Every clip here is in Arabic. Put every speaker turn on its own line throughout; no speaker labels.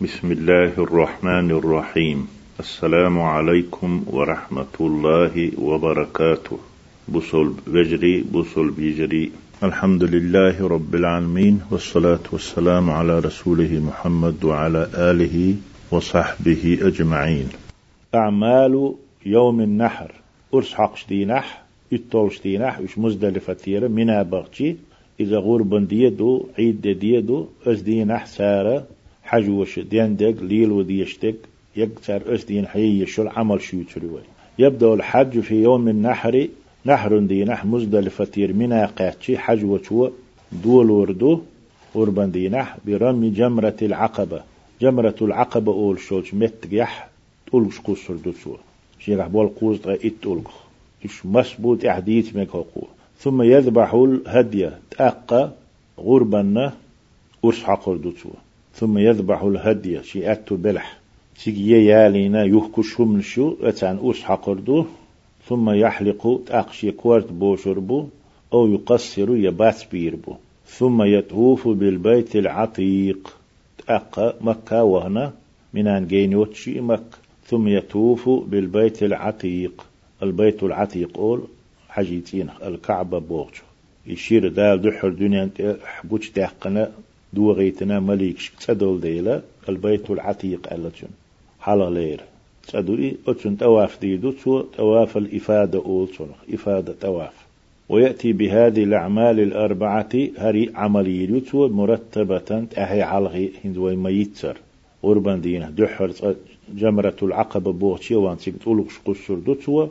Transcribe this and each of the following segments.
بسم الله الرحمن الرحيم السلام عليكم ورحمة الله وبركاته بصل بجري بصل بيجري الحمد لله رب العالمين والصلاة والسلام على رسوله محمد وعلى آله وصحبه أجمعين أعمال يوم النحر أرس حقش دي نح اتولش دي نح وش مزدلفة تيرا منا بغتي إذا غربا ديدو عيد ديدو أز دي نح سارة حج وش ديندق ليل وديشتك يكسر أس دين حي شو العمل شو تروي يبدأ الحج في يوم النحر نحر دي نح مزدلفة منا قاتشي حج وشو دول وردو وربان دي نح برمي جمرة العقبة. جمرة العقبة أول شولش مت يح تولش قصر دوتسوا شيخ بول قوز إتولخ إيش مسبوط إحديث ميكو ثم يذبح الهدية تأقى غربنا أرس حقر ثم يذبح الهدية شي أتو بلح. سيجي يالينا يحكو شم شو أتان أرس حقر دو ثم يحلق تأقشي كوارت بوشربو أو يقصر يبات بيربو. ثم يطوف بالبيت العتيق. تأقى مكة وهنا منان جينوتشي مكة ثم يطوف بالبيت العتيق. البيت العتيق أول حجيتين الكعبة بوغش يشير دال دحر دنيا حبوش تحقنا دو غيتنا مليك تدول ديلا البيت العتيق ألتون حالا لير. تدولي أتون تواف ديدو تو تواف الإفادة أولتون إفادة تواف. ويأتي بهذه الأعمال الأربعة هري عملي يتو مرتبة أهي علغي هندوي ما يتسر قربان دينا دحر جمرة العقبة بوغتي وان سيك تولوكش قصر دوتوا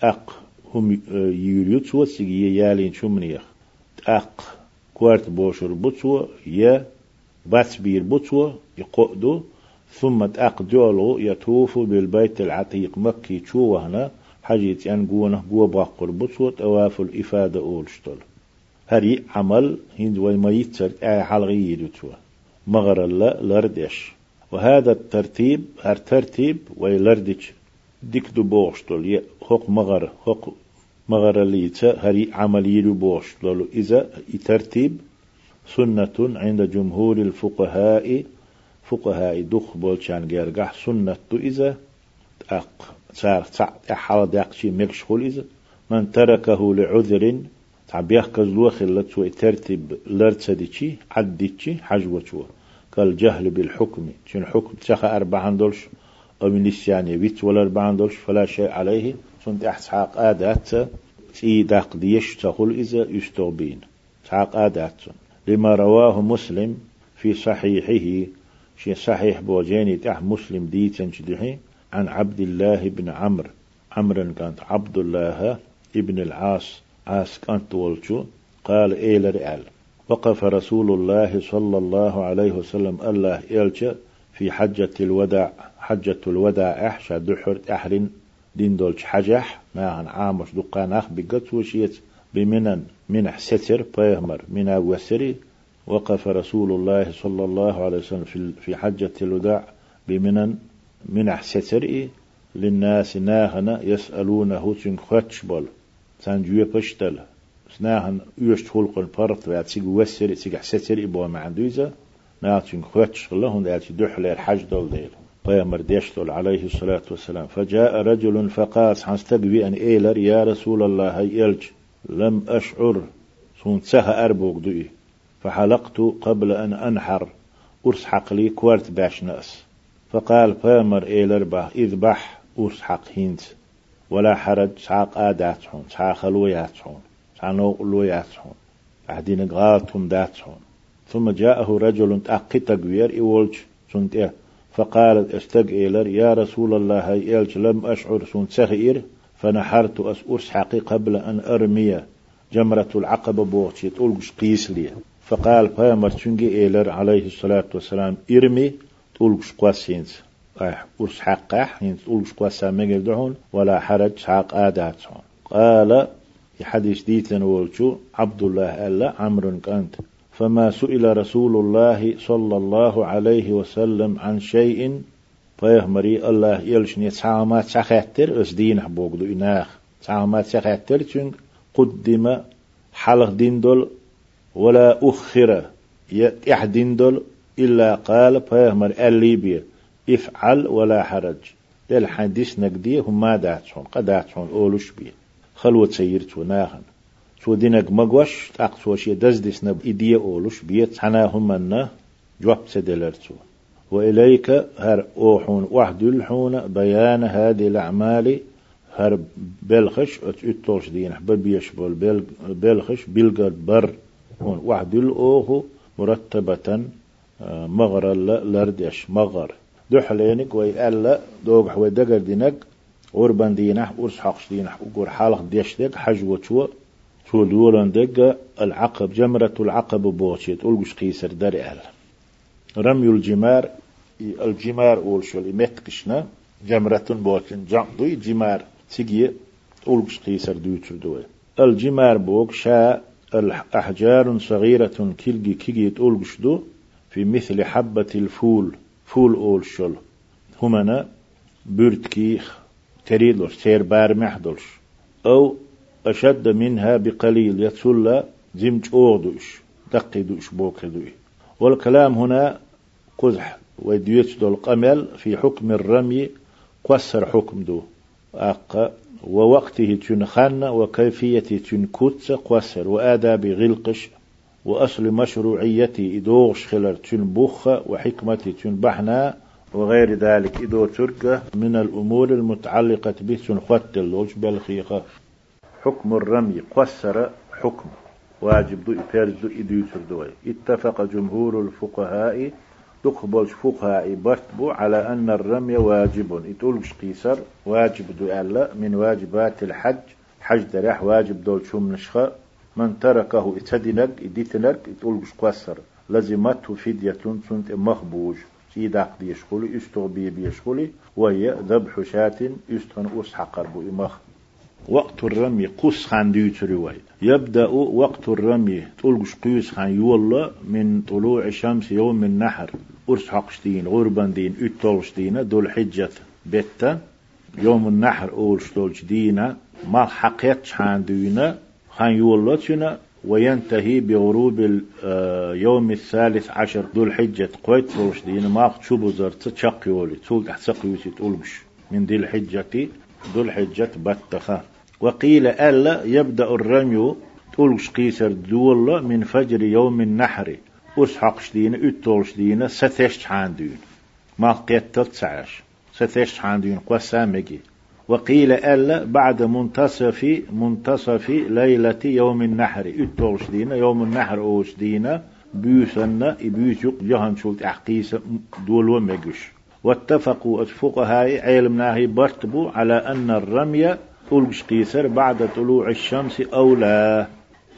تأق هم يوريوتوا سيجي يالين شمنيخ. تأق كوارت بوشر بوتوا يا بات بير بوتوا يقودو ثم تأق جولو يطوف بالبيت العتيق مكي تشو هنا حاجيت أن جونه جوا باقر بوتوا تواف الإفادة أولشتول هري عمل هند وما يتسر آي حلغي يدوتوا مغر الله لردش. وهذا الترتيب هر ترتيب ويلردش. ديك دو بوشتول حق مغر حق مغر ليتا هري عملي بوشتول إذا ترتيب سنة عند جمهور الفقهاء فقهاء دخ بولشان جرجح سنة إذا أق صار حال داقشي مكشخول إذا. من تركه لعذر تعبيخ كزلوخ اللي ترتيب لرتسديشي عديشي حجوة كالجهل بالحكم. شن حكم؟ تشخى أربعان دولش أو من السيانية بيت ولا أربعان دولش فلا شيء عليه. سنت أحسحاق آدات داق ديش تقول إذا يستوبين سحاق آدات لما رواه مسلم في صحيحه شي صحيح بوجيني تح مسلم دي تنشدحي عن عبد الله بن عمرو. عمرو كانت عبد الله ابن العاص. عاص كانت ولشو قال إيلر رئال وقف رسول الله صلى الله عليه وسلم الله إلشا في حجة الوداع. حجة الوداع أحشى دحر أحرن دين دولش حجح ما عن عامش دقان أخ بقت وشيت بمنن منح ستر بيهمر منا وسري وقف رسول الله صلى الله عليه وسلم في في حجة الوداع بمنن منح ستر للناس ناهنا يسألونه تنخوتش بول. سانجوية بشتل. سناهن يوشت خلق فرط ويات سيق وسر سيق ستر إبوا معندوزة ناتشن خوتش الله دالتي دحل الحج دول ديل. بيامر ديشتول عليه الصلاة والسلام. فجاء رجل فقال حنستقبي أن إيلر؟ يا رسول الله هي إلج. لم أشعر. سون سها أربوك دوئي. فحلقت قبل أن أنحر. أرس حقلي كوارت باش نأس. فقال بيامر إيلر باه إذبح أرس حق هينت. ولا حرج ساق آدات حون ساق خلويات حون ساق لويات حون أهدين غالتهم دات حون ثم جاءه رجل تأقيت قوير إيولج. سنت إيه فقالت استقيلر يا رسول الله هاي لم أشعر سنت سخير فنحرت أس أرسحقي قبل أن أرمي جمرة العقبة بوغتي تلقش قيس لي فقال فيامر تشنجي إيلر عليه الصلاة والسلام إرمي تلقش قواسينز أح أرس حقح تلقش قواسا مجل دعون ولا حرج حق آدات قال حديث ديتن عبد الله ألا عمرو كانت فما سئل رسول الله صلى الله عليه وسلم عن شيء فيهمري الله يلشني تعامات سخاتر اسدين حبوغدو إناخ. تعامات سخاتر چون قدم حلق دين دول ولا أخر يتح دين دول إلا قال فيهمر الليبيا افعل ولا حرج. دل حديث نقدي هم ما داتشون قداتشون أولوش بيه خلوة سيرت وناهن سو دينك مغوش تاقسوش يدزدس نب إدية أولوش بيت حنا هم أنه جواب سدلرتو. وإليك هر أوحون واحد الحون بيان هذه الأعمال هر بلخش اتطولش دين ببيش بول بلخش بلغر بر واحد الأوه مرتبة آه، مغر لردش مغر. دحلينك وي ألا دوغ حوي دقر دينك غربان دينح ورس حقش دينح وقور حالق ديش ديك حج وتو تو دولان دق العقب جمرة العقب بوشيت ألقش قيسر دار أهل رمي الجمار الجمار أول شو متكشنا جمرة بوشن جمدوي جمار تيجي ألقش قيسر دوتر دوي الجمار بوك شاء الأحجار صغيرة كيلجي كيجي ألقش دو في مثل حبة الفول فول أول شل همنا بيرتكيخ تريدلش سير بار محدلش أو أشد منها بقليل. يتسلى زمج أوغدوش دقيدوش بوكدوش. والكلام هنا قزح وديوت دول قمل في حكم الرمي قصر حكم دو. أق ووقته تنخن وكيفية تنكوتس قصر. وآداب غلقش وأصل مشروعيتي إدوغش خلر تنبخ وحكمتي تنبحنا وغير ذلك إدو ترك من الأمور المتعلقة به تنخوت اللوج بالخيقة حكم الرمي قصر حكم. واجب دو إفرز دو إدو تردوي اتفق جمهور الفقهاء تقبل فقهاء برتبو على أن الرمي واجب. إتولش قيسر واجب دو ألا من واجبات الحج. حج درح واجب دول شوم نشخة. من تركه اتدنك اديتنك اتولش قصر. لزمته فدية تنت مخبوج. سيداق ديشخولي استغبي بيشخولي وهي ذبح شاة استغن أسحقر بو إمخ. وقت الرمي قص خان ديوتري واي يبدأ وقت الرمي تلقش قيس خان يولا من طلوع الشمس يوم النحر أرس حقشتين غربان دين اتولشتين دول حجة بيتا يوم النحر أولش دولش دينا ما حقيت شان دينا خان يولا تشنا وينتهي بغروب اليوم آه، الثالث عشر. ذو الحجة قويت فروش دين ما تشوبو زرت تشق يولي تول تحسق يوسي تولبش من ذي الحجة ذو الحجة بتخا وقيل ألا يبدأ الرمي تولش قيسر دولة من فجر يوم النحر. أسحق شدين أتول شدين ستش حاندين ما قيت تلتسعش ستش حاندين قوسامجي وقيل ألا بعد منتصف منتصف ليلة يوم النحر. أتول شدين يوم النحر أوش دينا بيوسنا بيوسك جهن شلت أحقيس دول ومجش واتفقوا الفقهاء علمناه برتبوا على أن الرمي ألقش قيسر بعد طلوع الشمس أولى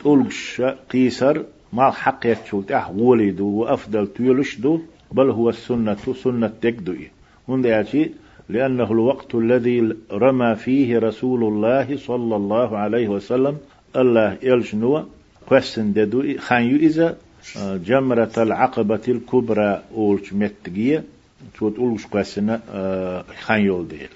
ألقش قيسر ما حق يتشوت. أح ولدو وأفضل تيلشدو بل هو السنة سنة تكدوي. من يأتي لأنه الوقت الذي رمى فيه رسول الله صلى الله عليه وسلم. الله يلجنوا قسن ددو خان إذا آه، جمرة العقبة الكبرى أولش متقية. تقول أولش قسن آه، خان يولديل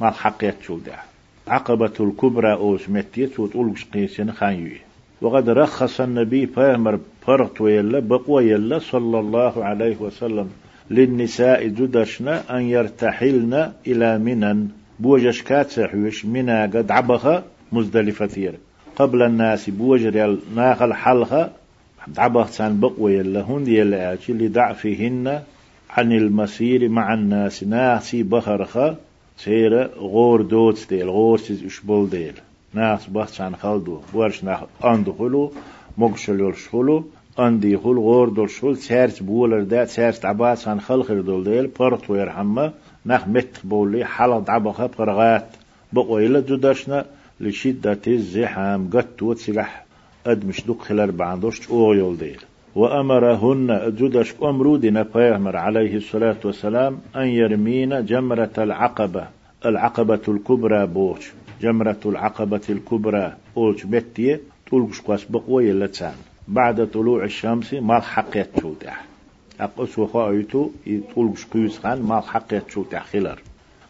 ما الحق يتشول ده عقبة الكبرى أوش متية وتقولش قيسين خانيوي. وقد رخص النبي فامر فرط ويلا بقوى يلا صلى الله عليه وسلم للنساء جدشنا أن يرتحلن إلى منن بوجش كاتسحوش منا قد عبخ مزدلفة قبل الناس بوجر ناخل حلخة عبخ سان بقوى يلا هن يلا لضعفهن عن المسير مع الناس ناسي بخرخة سيرة غور دوت ديل غور سيز اشبول ديل ناس بحث عن خلدو بورش ناخ اندو خلو مقشل يلش خلو اندي خل غور دول شول سيرت بولر دا سيرت عباس عن خلخر دول ديل برت ويرحمه ناخ مت بولي حلق دعبخة بقرغات بقويلة جدشنا لشدة الزحام قد وتسلح أدمش دق خلال بعندوش أوغيول ديل وأمرهن جدش أمرودنا بيغمر عليه الصلاة والسلام أن يرمين جمرة العقبة العقبة الكبرى بوش جمرة العقبة الكبرى أولش بتي تلقش قاس بقوة يلتسان. بعد طلوع الشمس ما الحق يتشوتح أقص وخايتو تلقش قيوس خان ما الحق يتشوتح خلر.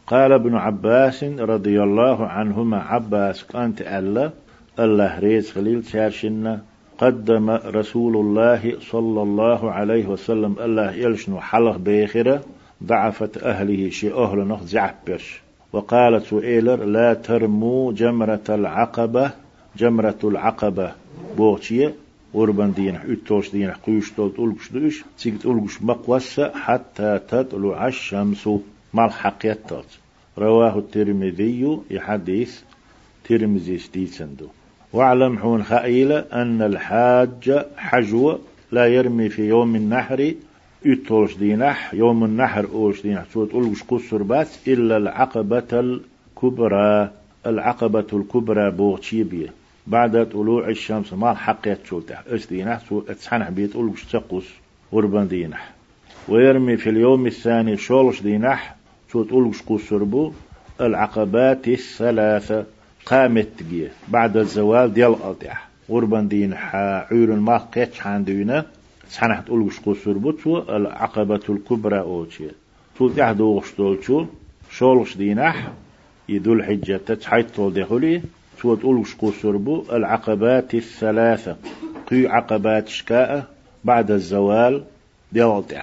قال ابن عباس رضي الله عنهما عباس كانت ألا الله ريز خليل شارشنا قدم رسول الله صلى الله عليه وسلم الله يلشنو حلق بيخرة ضعفت أهله شي أهل نخ زعبش. وقالت إيلر لا ترموا جمرة العقبة جمرة العقبة. بوغشية وربان دين إتوش دين قيوش تولت ألقش دوش. تيجت ألقش مقوسة حتى تطلع الشمس. مع الحقيقة رواه الترمذي يحدث ترمذي ستيسندو. واعلم حون خائلة أن الحاج حجو لا يرمي في يوم النحر يتولش دينح يوم النحر أولش دينح. سوت ألقش قصر بس؟ إلا العقبة الكبرى. العقبة الكبرى بوغتشيبية بعد طلوع الشمس ما الحق يتشوتح اس دينح؟ سو اتسحنح بيت ألقش تقص؟ وربان دينح. ويرمي في اليوم الثاني شولش دينح. سوت ألقش قصر بو؟ العقبات الثلاثة. قامت تجيه بعد الزوال ديال قطع وربان دين حا عير ما قيتش عندنا سحنا تقول وش قصر بتو العقبة الكبرى أوتشي تو يحدو وشتولشو شولش دينح يدل حجة تتحيط طول دخولي تو تقول وش قصر بو العقبات الثلاثة. قي عقبات شكاء. بعد الزوال ديال قطع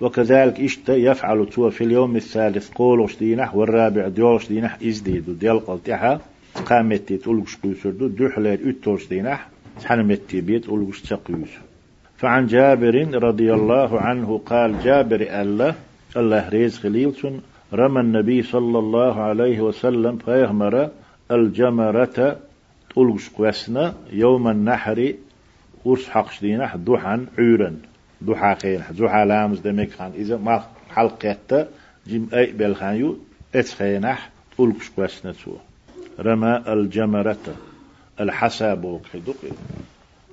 وكذلك إشت يفعل تو في اليوم الثالث؟ قولوش دينح والرابع ديوش دينح إزديد ديال قلتها قامتي تولغش قيسردو دوحلر اتوش دينح حنمتي بيت أولغش تقيس. فعن جابر رضي الله عنه قال جابر الله الله ريز خليلسون رمى النبي صلى الله عليه وسلم فيغمر الجمرة تولغش قوسنا يوم النحر ورس حقش دينح دوحا عورا دوحا خين دوحا لامز دمك خان. إذا ما حلقة جيم أي بالخانيو اتخينح تولغش قوسنا تسوه رمى الجمرة الحسا بوك دقي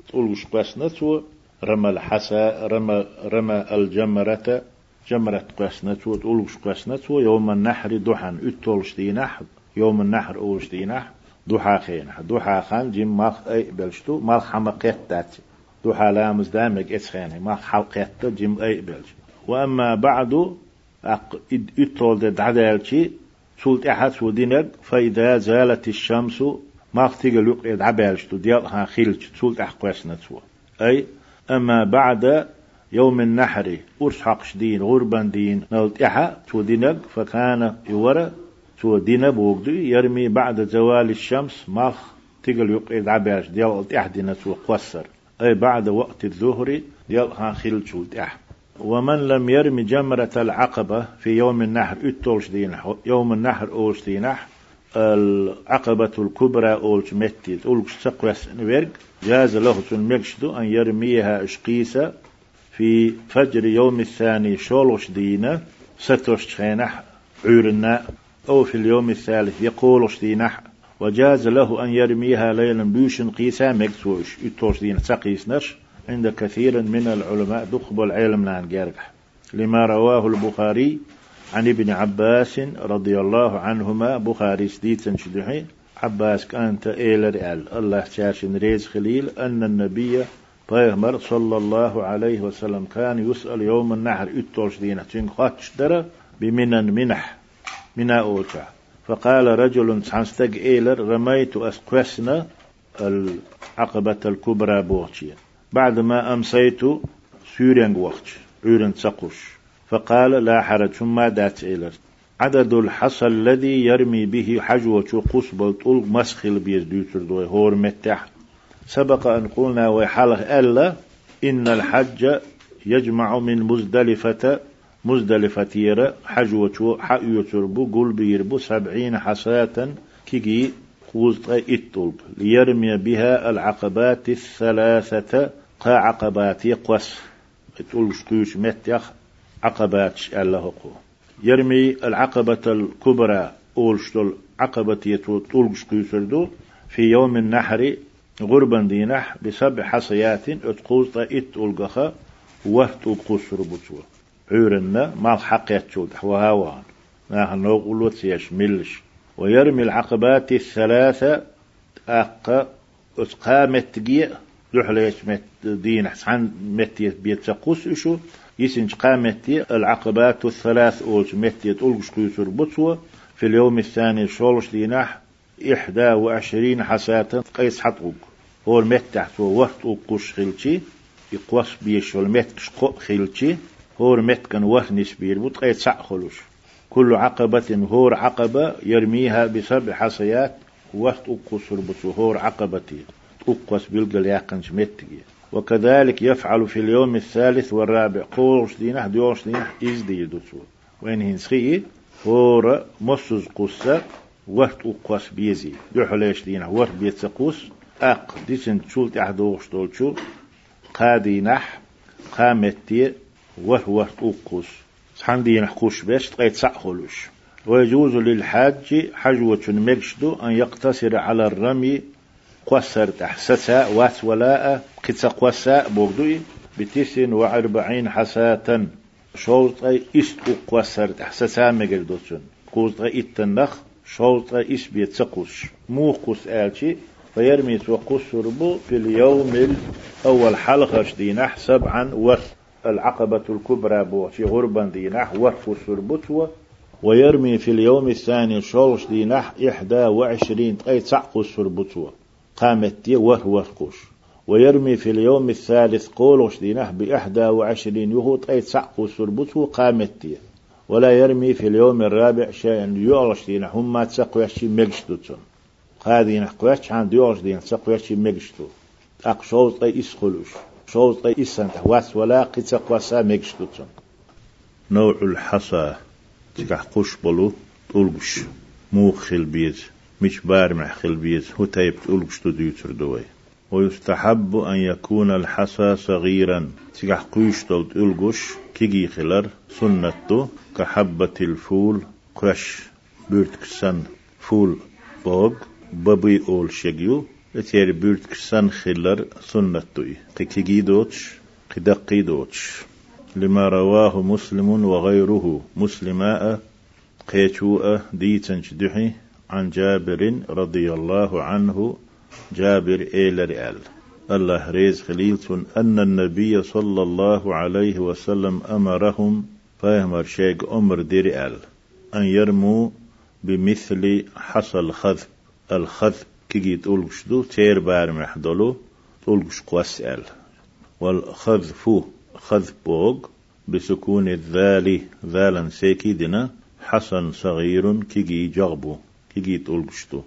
تقول وش نتو رمى الحسا رمى رمى الجمرة جمرة قاس نتو تقول وش قاس نتو يوم النحر دحن اتول شتينح يوم النحر اول شتينح دوحا خينح دوحا خان جيم ماخ أي بلشتو ماخ حمقيت داتي دوحا لامز دامك اتخيني ماخ حلقيت جيم أي بلش وأما بعد اتول دعدالشي سولت أحد سودينك فإذا زالت الشمس ما اختيق لوق يدعبالش ديال ها خيلش سولت أحقواش نتسوى أي أما بعد يوم النحر ورش حقش دين غربان دين نولت إحا فكان يورا سودينا بوغدي يرمي بعد زوال الشمس ماخ تيجل يوق يدعبالش ديال أحد نتسوى قوسر. أي بعد وقت الظهر ديال ها خيلش أحد ومن لم يرمي جمرة العقبة في يوم النحر اتولش دينح يوم النحر أولش دينح العقبة الكبرى أولش متي أولش سقوس نورق جاز له تنمكشدو أن يرميها إشقيسة في فجر يوم الثاني شولش دينة. ستوش خينح عورنا. أو في اليوم الثالث يقولش دينح وجاز له أن يرميها ليلا بيوشن قيسا مكسوش اتولش دينة. سقيس نش عند كثير من العلماء دخب العلم نان جارح لما رواه البخاري عن ابن عباس رضي الله عنهما بخاري سديد شدحي عباس كانت إيل رئال الله شاشن ريز خليل أن النبي بيغمر صلى الله عليه وسلم كان يسأل يوم النحر اتوش دينة. تنخاتش درة بمنن منح منا أوتع فقال رجل سانستق إيلر رميت أسقسنا العقبة الكبرى بوغتشيا بعدما أمسيت سوريان وقت عورن تسقش فقال لا حرج ثم دات إلر عدد الحصى الذي يرمي به حجوة قصبة طول مسخل بيز ديوتر دوي هور متح سبق أن قلنا وحلق ألا إن الحج يجمع من مزدلفة مزدلفة يرى حجوة حق بو قل بيربو سبعين حصاة كيجي قوزت إتولب ليرمي بها العقبات الثلاثة قا عقبات يقوس تقول شكوش متيخ عقبات الله قو يرمي العقبة الكبرى أول شتول عقبة يتول شكوسردو في يوم النحر غربا دينح بسبع حصيات اتقوز ات ألقخا وفت القصر بطوة عورنا ما الحق يتشود وهاوان نحن نقول ملش ويرمي العقبات الثلاثة أق أتقامت تجيه لحليش مت دين حسن متي بيتسقوس إشو؟ يسنج قامتي العقبات الثلاث أولش متي تلقش قيسر بطوة. في اليوم الثاني شولش ديناح إحدى وعشرين حساة قيس حطوك هو المتح هو وقت وقوش خلشي يقوس بيش والمتكش قو خلشي هو المتكن وقت نسبير بطقيت سع خلوش كل عقبة هور عقبة يرميها بسبع حصيات وقت أقصر بصهور عقبتي. أقص بالقل يقنش متقي وكذلك يفعل في اليوم الثالث والرابع. قوش دينه ديوش دينه إزدي دوتو وين هنسخي هور مصز قصة وقت أقص بيزي. دوحليش دينه؟ وقت بيتسقوس أق ديسن تشولت أحدوش دولشو قادي نح قامتي وقت وقت أقص سحن دين حقوش بس تقيت سأخلوش ويجوز للحاج حجوة مجشدو أن يقتصر على الرمي قصر تحسسا وات ولاء قصة قوسا بوغدوي بتسن وأربعين حساة شوط است قصر تحسسا مجردوتون قوز إتنخ شوط إس بيتسقوش. مو قوس آلشي فيرمي وقصر بو في اليوم الأول حلقة دينح سبعا وث. العقبة الكبرى بو في غربا دينح وحف سربتوة ويرمي في اليوم الثاني شولش دينح إحدى وعشرين أي تعقو سربتوة قامت وهو قوش. ويرمي في اليوم الثالث قولش دينح بإحدى وعشرين يهوت أي تعقو سربتوة قامت ولا يرمي في اليوم الرابع شيئا يعلش دينح هم ما تسقوا يشي مجشتوتون قادين قوش عن ديوش دين تسقوا يشي مجشتو أقشوز أي إسخلوش. شوز طي إسان واس ولا قيتق واسا ميكشتوتون نوع الحصى تكح قش بلو تولغش مو خل بيز مش بار مع خل بيز هو تايب تولغش تديوتر دوي ويستحب أن يكون الحصى صغيرا. تكح قيش تولغش كيجي خلر سنته كحبة الفول قش. بيرتكسن فول بوغ بابي أول شجيو. اتير بيرت كسان خلر سنتوي قكيجي دوتش قدقي دوتش. لما رواه مسلم وغيره مسلماء قيتوء ديتنش دحي عن جابر رضي الله عنه جابر إيل رئال الله ريز خليلتون أن النبي صلى الله عليه وسلم أمرهم فاهمر شيك أمر رئال أن يرموا بمثل حصل خذب الخذب كيجي تولغش دو تير بار محدولو تولغش قواسئل والخذف خذ بوغ بسكون الذال ذالا سيكي دنا حسن صغير كيجي جغبو. كيجي تولغشتو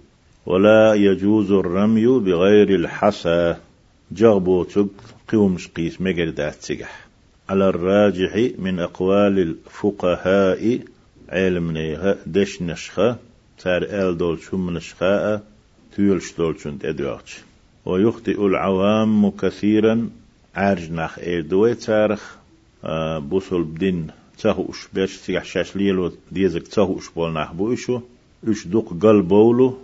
ولا يجوز الرمي بغير الحسا جغبو تق قومش قيس مقردات تسجح على الراجح من أقوال الفقهاء علم نيها دش نشخة. تار آل دول شم نشخاء تيولش دولشنت ادواتش ويخطئ العوام كثيرا. عارج ناخ ايردوي تارخ. آه بوصل بدين تهوش باش تيح شاش ليلو ديزك تهوش بول اش دوق قلبولو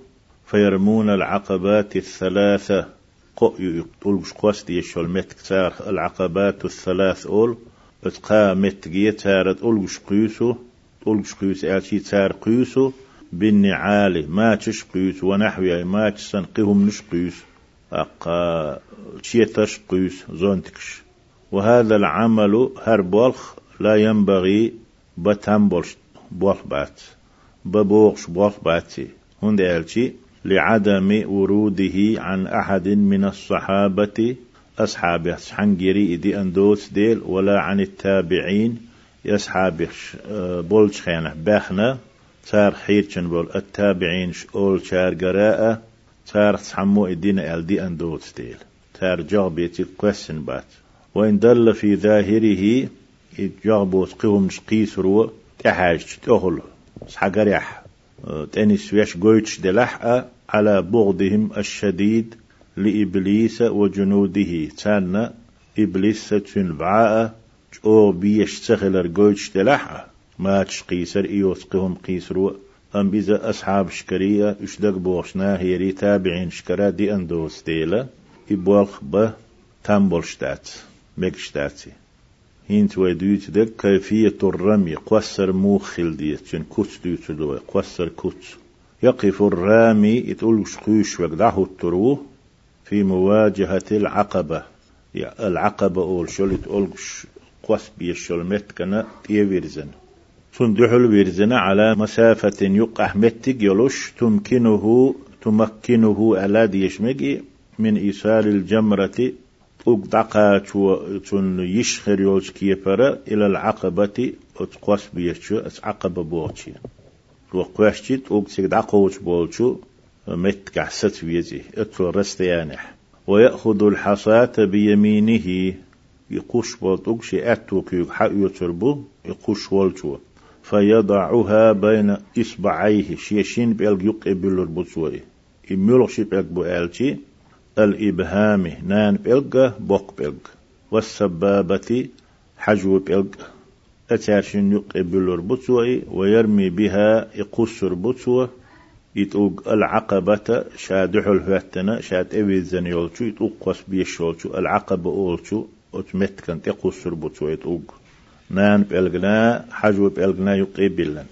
فيرمون العقبات الثلاثة. قو يقولش قوست يشول تارخ العقبات الثلاث أول. اتقا متجي تارت أولش قيسو أولش قيس آتي تار قيسو بالنعال ما تشقيس ونحوها ما تسنقهم نشقيس أقا تشيتش قيس زونتكش. وهذا العمل هر بولخ لا ينبغي بتم بولش بولخ بات. ببوغش بولخ باتي. هند ألشي لعدم وروده عن أحد من الصحابة أصحابه حنجري إدي أندوس ديل ولا عن التابعين يصحابه بولش خيانة باخنا تار حيرشن بول. التابعين أول شار قراءة تار تحمو الدين الدي أندوت ستيل تار جغبيتي كويسن بات. وإن دل في ظاهره جغبوت قوم قيس رو تحاج تأهل سحقريح تاني سويش قويتش دلح على بغضهم الشديد لإبليس وجنوده. تانا إبليس تنبعاء أو بيش تخلر قويتش دلح ما قيسر إيوس قهم قيسرو أم بيزا أصحاب شكرية اشدق بوشنا هيري تابعين شكرا دي أندوس ديلا إبوالخ با تامبولشتات مكشتاتي هينت ويدوت دك كيفية الرمي قصر موخل ديت جن كوت دوت دو قصر كوت يقف الرامي يتقول شقوش وقدعه التروه في مواجهة العقبة. العقبة أول شو تقول قوس بيشول متكنا تيويرزن تندحل ويرزنا على مسافة يقع متك يلوش تمكنه تمكنه على ديشمجي من إيصال الجمرة أقدقا تون يشخر يولش كيفر إلى العقبة أتقوس بيشو أس عقبة بوغشي وقوشتي تقوك دقوش بولشو مت كحست بيزي اتو رستيانح ويأخذ الحصاة بيمينه. يقوش بولتوكشي أتو كيوك حق يتربو يقوش والشو فيضعها بين إصبعيه. شيشين بيلق يقبل البطوي يميلغ شي بيلق بوالشي الإبهام نان بيلق بوق بيلق والسبابة حجو بيلق أتارشن يقبل البطوي ويرمي بها يقصر بطوي يتوق العقبة شادح الفتنة شاد أويزن يولشو يتوق قص بيشولشو العقبة أولشو أتمت كان تقصر بطوي يتوق نان بلغنا حجو بلغنا يقبلن.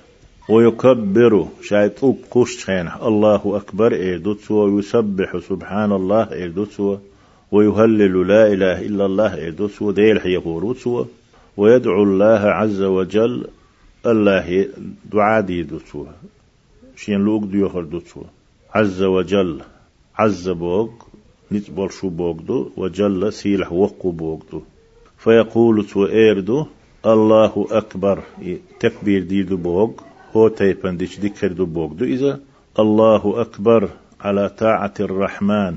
ويكبر. شايطوب قوش خينه. الله أكبر. إيدوتسو ويسبح سبحان الله. إيدوتسو ويهلل. لا إله إلا الله. إيدوتسو ديل حيقوروتسو ويدعو الله عز وجل. الله دعاء ديدوتسو شين لوك ديوخر دوتسو. عز وجل. عز بوغ. نتبول شو بوغدو وجل سيلح وقو بوغدو فيقول تو إيردو الله أكبر. تكبير ديدو بوغ. هو تيبن ديش ذكر دو بوغ دو. إذا الله أكبر على طاعة الرحمن.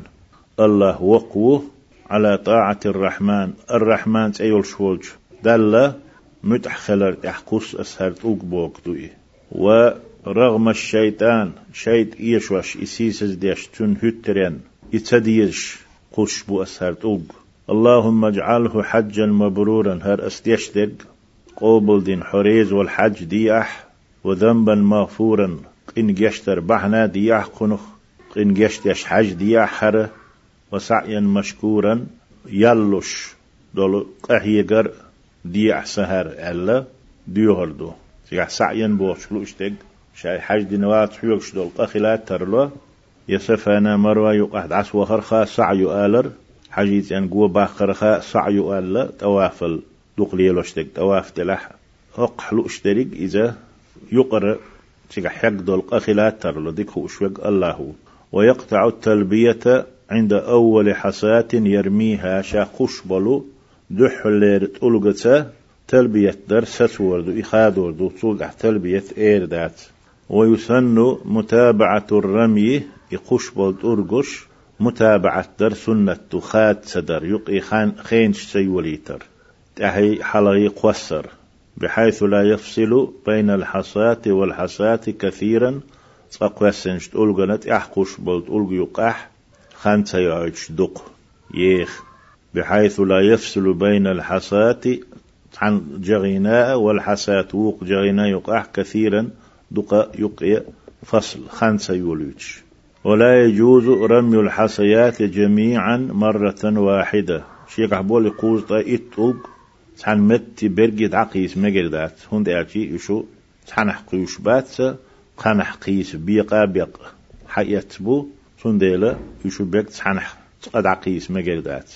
الله وقوه على طاعة الرحمن. الرحمن تأيول شولج. دل متح خلر تحقص أسهر دو. إيه ورغم الشيطان شيط إيشوش إسيسز ديش تن هترين يتديش قش بو أسهر توق اللهم اجعله حجا مبرورا. هر استيشتق قوبل دين حريز والحج دياح. وذنبا مغفورا. قن جشتر بحنا دياح قنخ قن جشتش حج دياح حر وسعيا مشكورا. يلوش دول قهيقر دياح سهر ألا ديوهردو سيح سعيا بوشلو اشتق شاي حج دي نوات حيوكش دول قخلات ترلو. يسفانا مروى يقعد عسوى خرخا سعيو آلر. حجيت أن قوة باخرخا سعيو آلر توافل دقلي لوشتك تواف تلح أقحلو اشترك إذا يقر تيجا حق دول قخلات ترلو ديك هو الله. ويقطع التلبية عند أول حصاة يرميها شا قشبلو دح اللير تلقتا تلبية در ستوردو إخادوردو تصول تلبية إير دات ويسن متابعة الرمي يقشبل ترقش متابعة در سنة خاد سدر يقي خان خينش سيوليتر. تحي حلغي قوسر. بحيث لا يفصل بين الحصاة والحصاة كثيرا. تقوسنش تقولغنت احقش بلت ألغ يقاح خانتا يعيش دق يخ بحيث لا يفصل بين الحصاة عن جغيناء والحصاة وق جغيناء يقاح كثيرا دق يقي فصل خانتا يوليش ولا يجوز رمي الحصيات جميعا مرة واحدة شيخ عبول يقول طيب تحن مت برجد عقيس مجردات هند أرتي يشو تحن حقيش بات قن حقيس بيقا بيق حيتبو سنديلا يشو بيق تحن تقد عقيس مجردات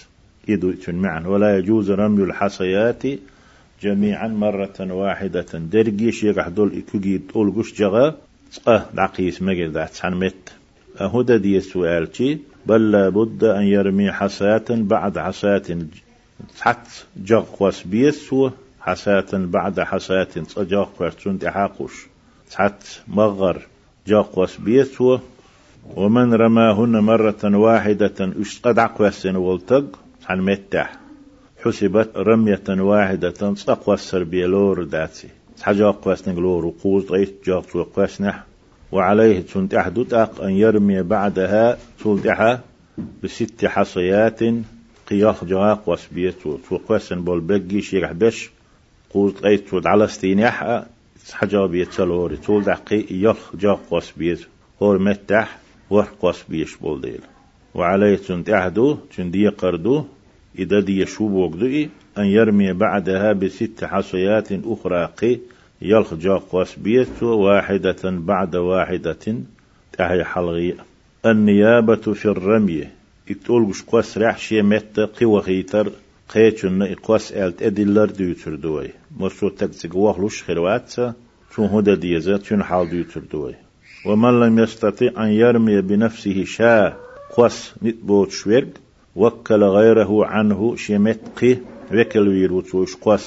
يدو معا ولا يجوز رمي الحصيات جميعا مرة واحدة. درجي شيخ حدول إكوجي تقول قش جغا. تقه عقيس مجردات تحن مت. أهدى دي السؤال بل لابد أن يرمي حصاة بعد حصاة حت جغ قوس بيسو حسات بعد حسات تجاق فرتون تحاقش حت مغر جاق قوس بيسو ومن رماهن مرة واحدة اشتقد قوسن والتق عن متح. حسبت رمية واحدة تقوى السربية لور داتي. حجاق قوس نقلور وقوز غيت جاق قوسنح وعليه تنتحدت أن يرمي بعدها تلتحى بست حصيات قياخ جاق وسبيت وقوسن بول بقي شيرح بش قوت قيت ود على استينيح حجا بيتسلوري تول دقي يخ جاق وسبيت هور متح ورق وسبيش بول ديل. وعليه تنتعدو تندي قردو إذا دي شو بوغدو أن يرمي بعدها بست حصيات أخرى قي يلخ جاق وسبيت واحدة بعد واحدة تهي حلغي. النيابة في الرمي. شي مت قوة غيتر قيتشن إقواس ألت أدلر ديوتر دوي مرسو تكتك وغلوش خيروات شو هدى ديزا تون حال ديوتر دوي ومن لم يستطيع أن يرمي بنفسه شاء قوس نتبوت شويرق وكل غيره عنه شمتقي وكل ويروتوش قوس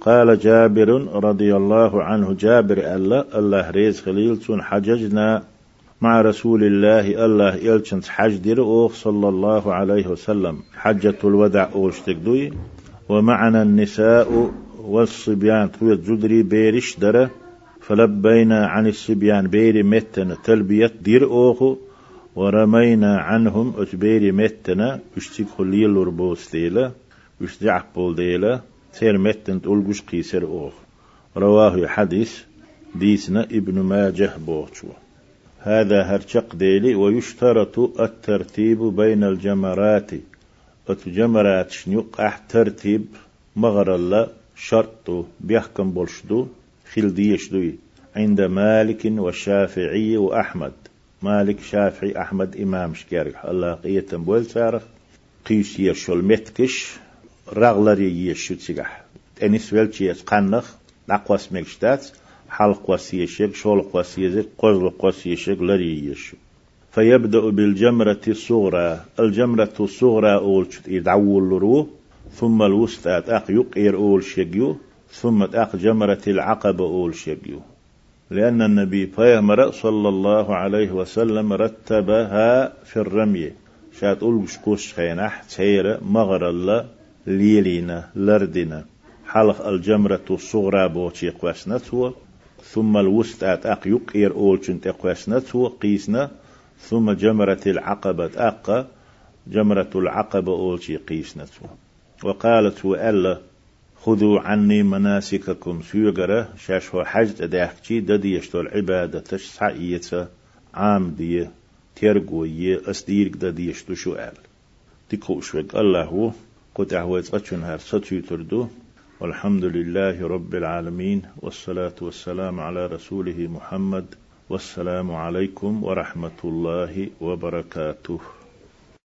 قال جابر رضي الله عنه جابر الله الله ريز خليل حججنا مع رسول الله الله يلشنس حج دير صلى الله عليه وسلم. حجة الودع أوشتك ومعنا النساء والصبيان تويت جدري بيرش درة. فلبينا عن الصبيان بيري متنا تلبية دير أوخو ورمينا عنهم أتبيري متنا اشتك خليل ربوس ديلا. اشتعق بول ديلا. سير متن تقول قيسر أوخ. رواه حديث ديسنا ابن ماجه بوچو هذا هرشق ديلي ويشترط الترتيب بين الجمرات. الجمرات شنيق ترتيب مغر الله شرط بيحكم بولشدو خل ديشدوي عند مالك والشافعي وأحمد. مالك شافعي أحمد إمام شكارك الله قيتم بول سارخ قيس يشول متكش رغلري يشو تسيقح تنس ويلتي يتقنخ نقوس مكشتات حلق وسيشك شولق وسيشك قزلق وسيشك لري يشو فيبدأ بالجمرة الصغرى. الجمرة الصغرى أول يدعول رو ثم الوسطى أق يقير أول شجيو ثم أق جمرة العقبة أول شجيو لأن النبي فيهمر صلى الله عليه وسلم رتبها في الرمي. شات أول شكوش خينح مغر الله ليلينا لردنا. حلق الجمرة الصغرى بوشي قواسنتو ثم الوسطى أق يقير أول شنت قواسنتو قيسنا ثم جمرة العقبة أق جمرة العقبة أول شي قيسنتو وقالت وألا خذوا عني مناسككم سيغرة شاشو حج داخشي ددي يشتو العبادة تشسعية عام دي تيرقوية أسديرك ددي يشتو شوال تكو شوك الله قد أهويت أتشن هار ستو تردو. والحمد لله رب العالمين والصلاة والسلام على رسوله محمد والسلام عليكم ورحمة الله وبركاته.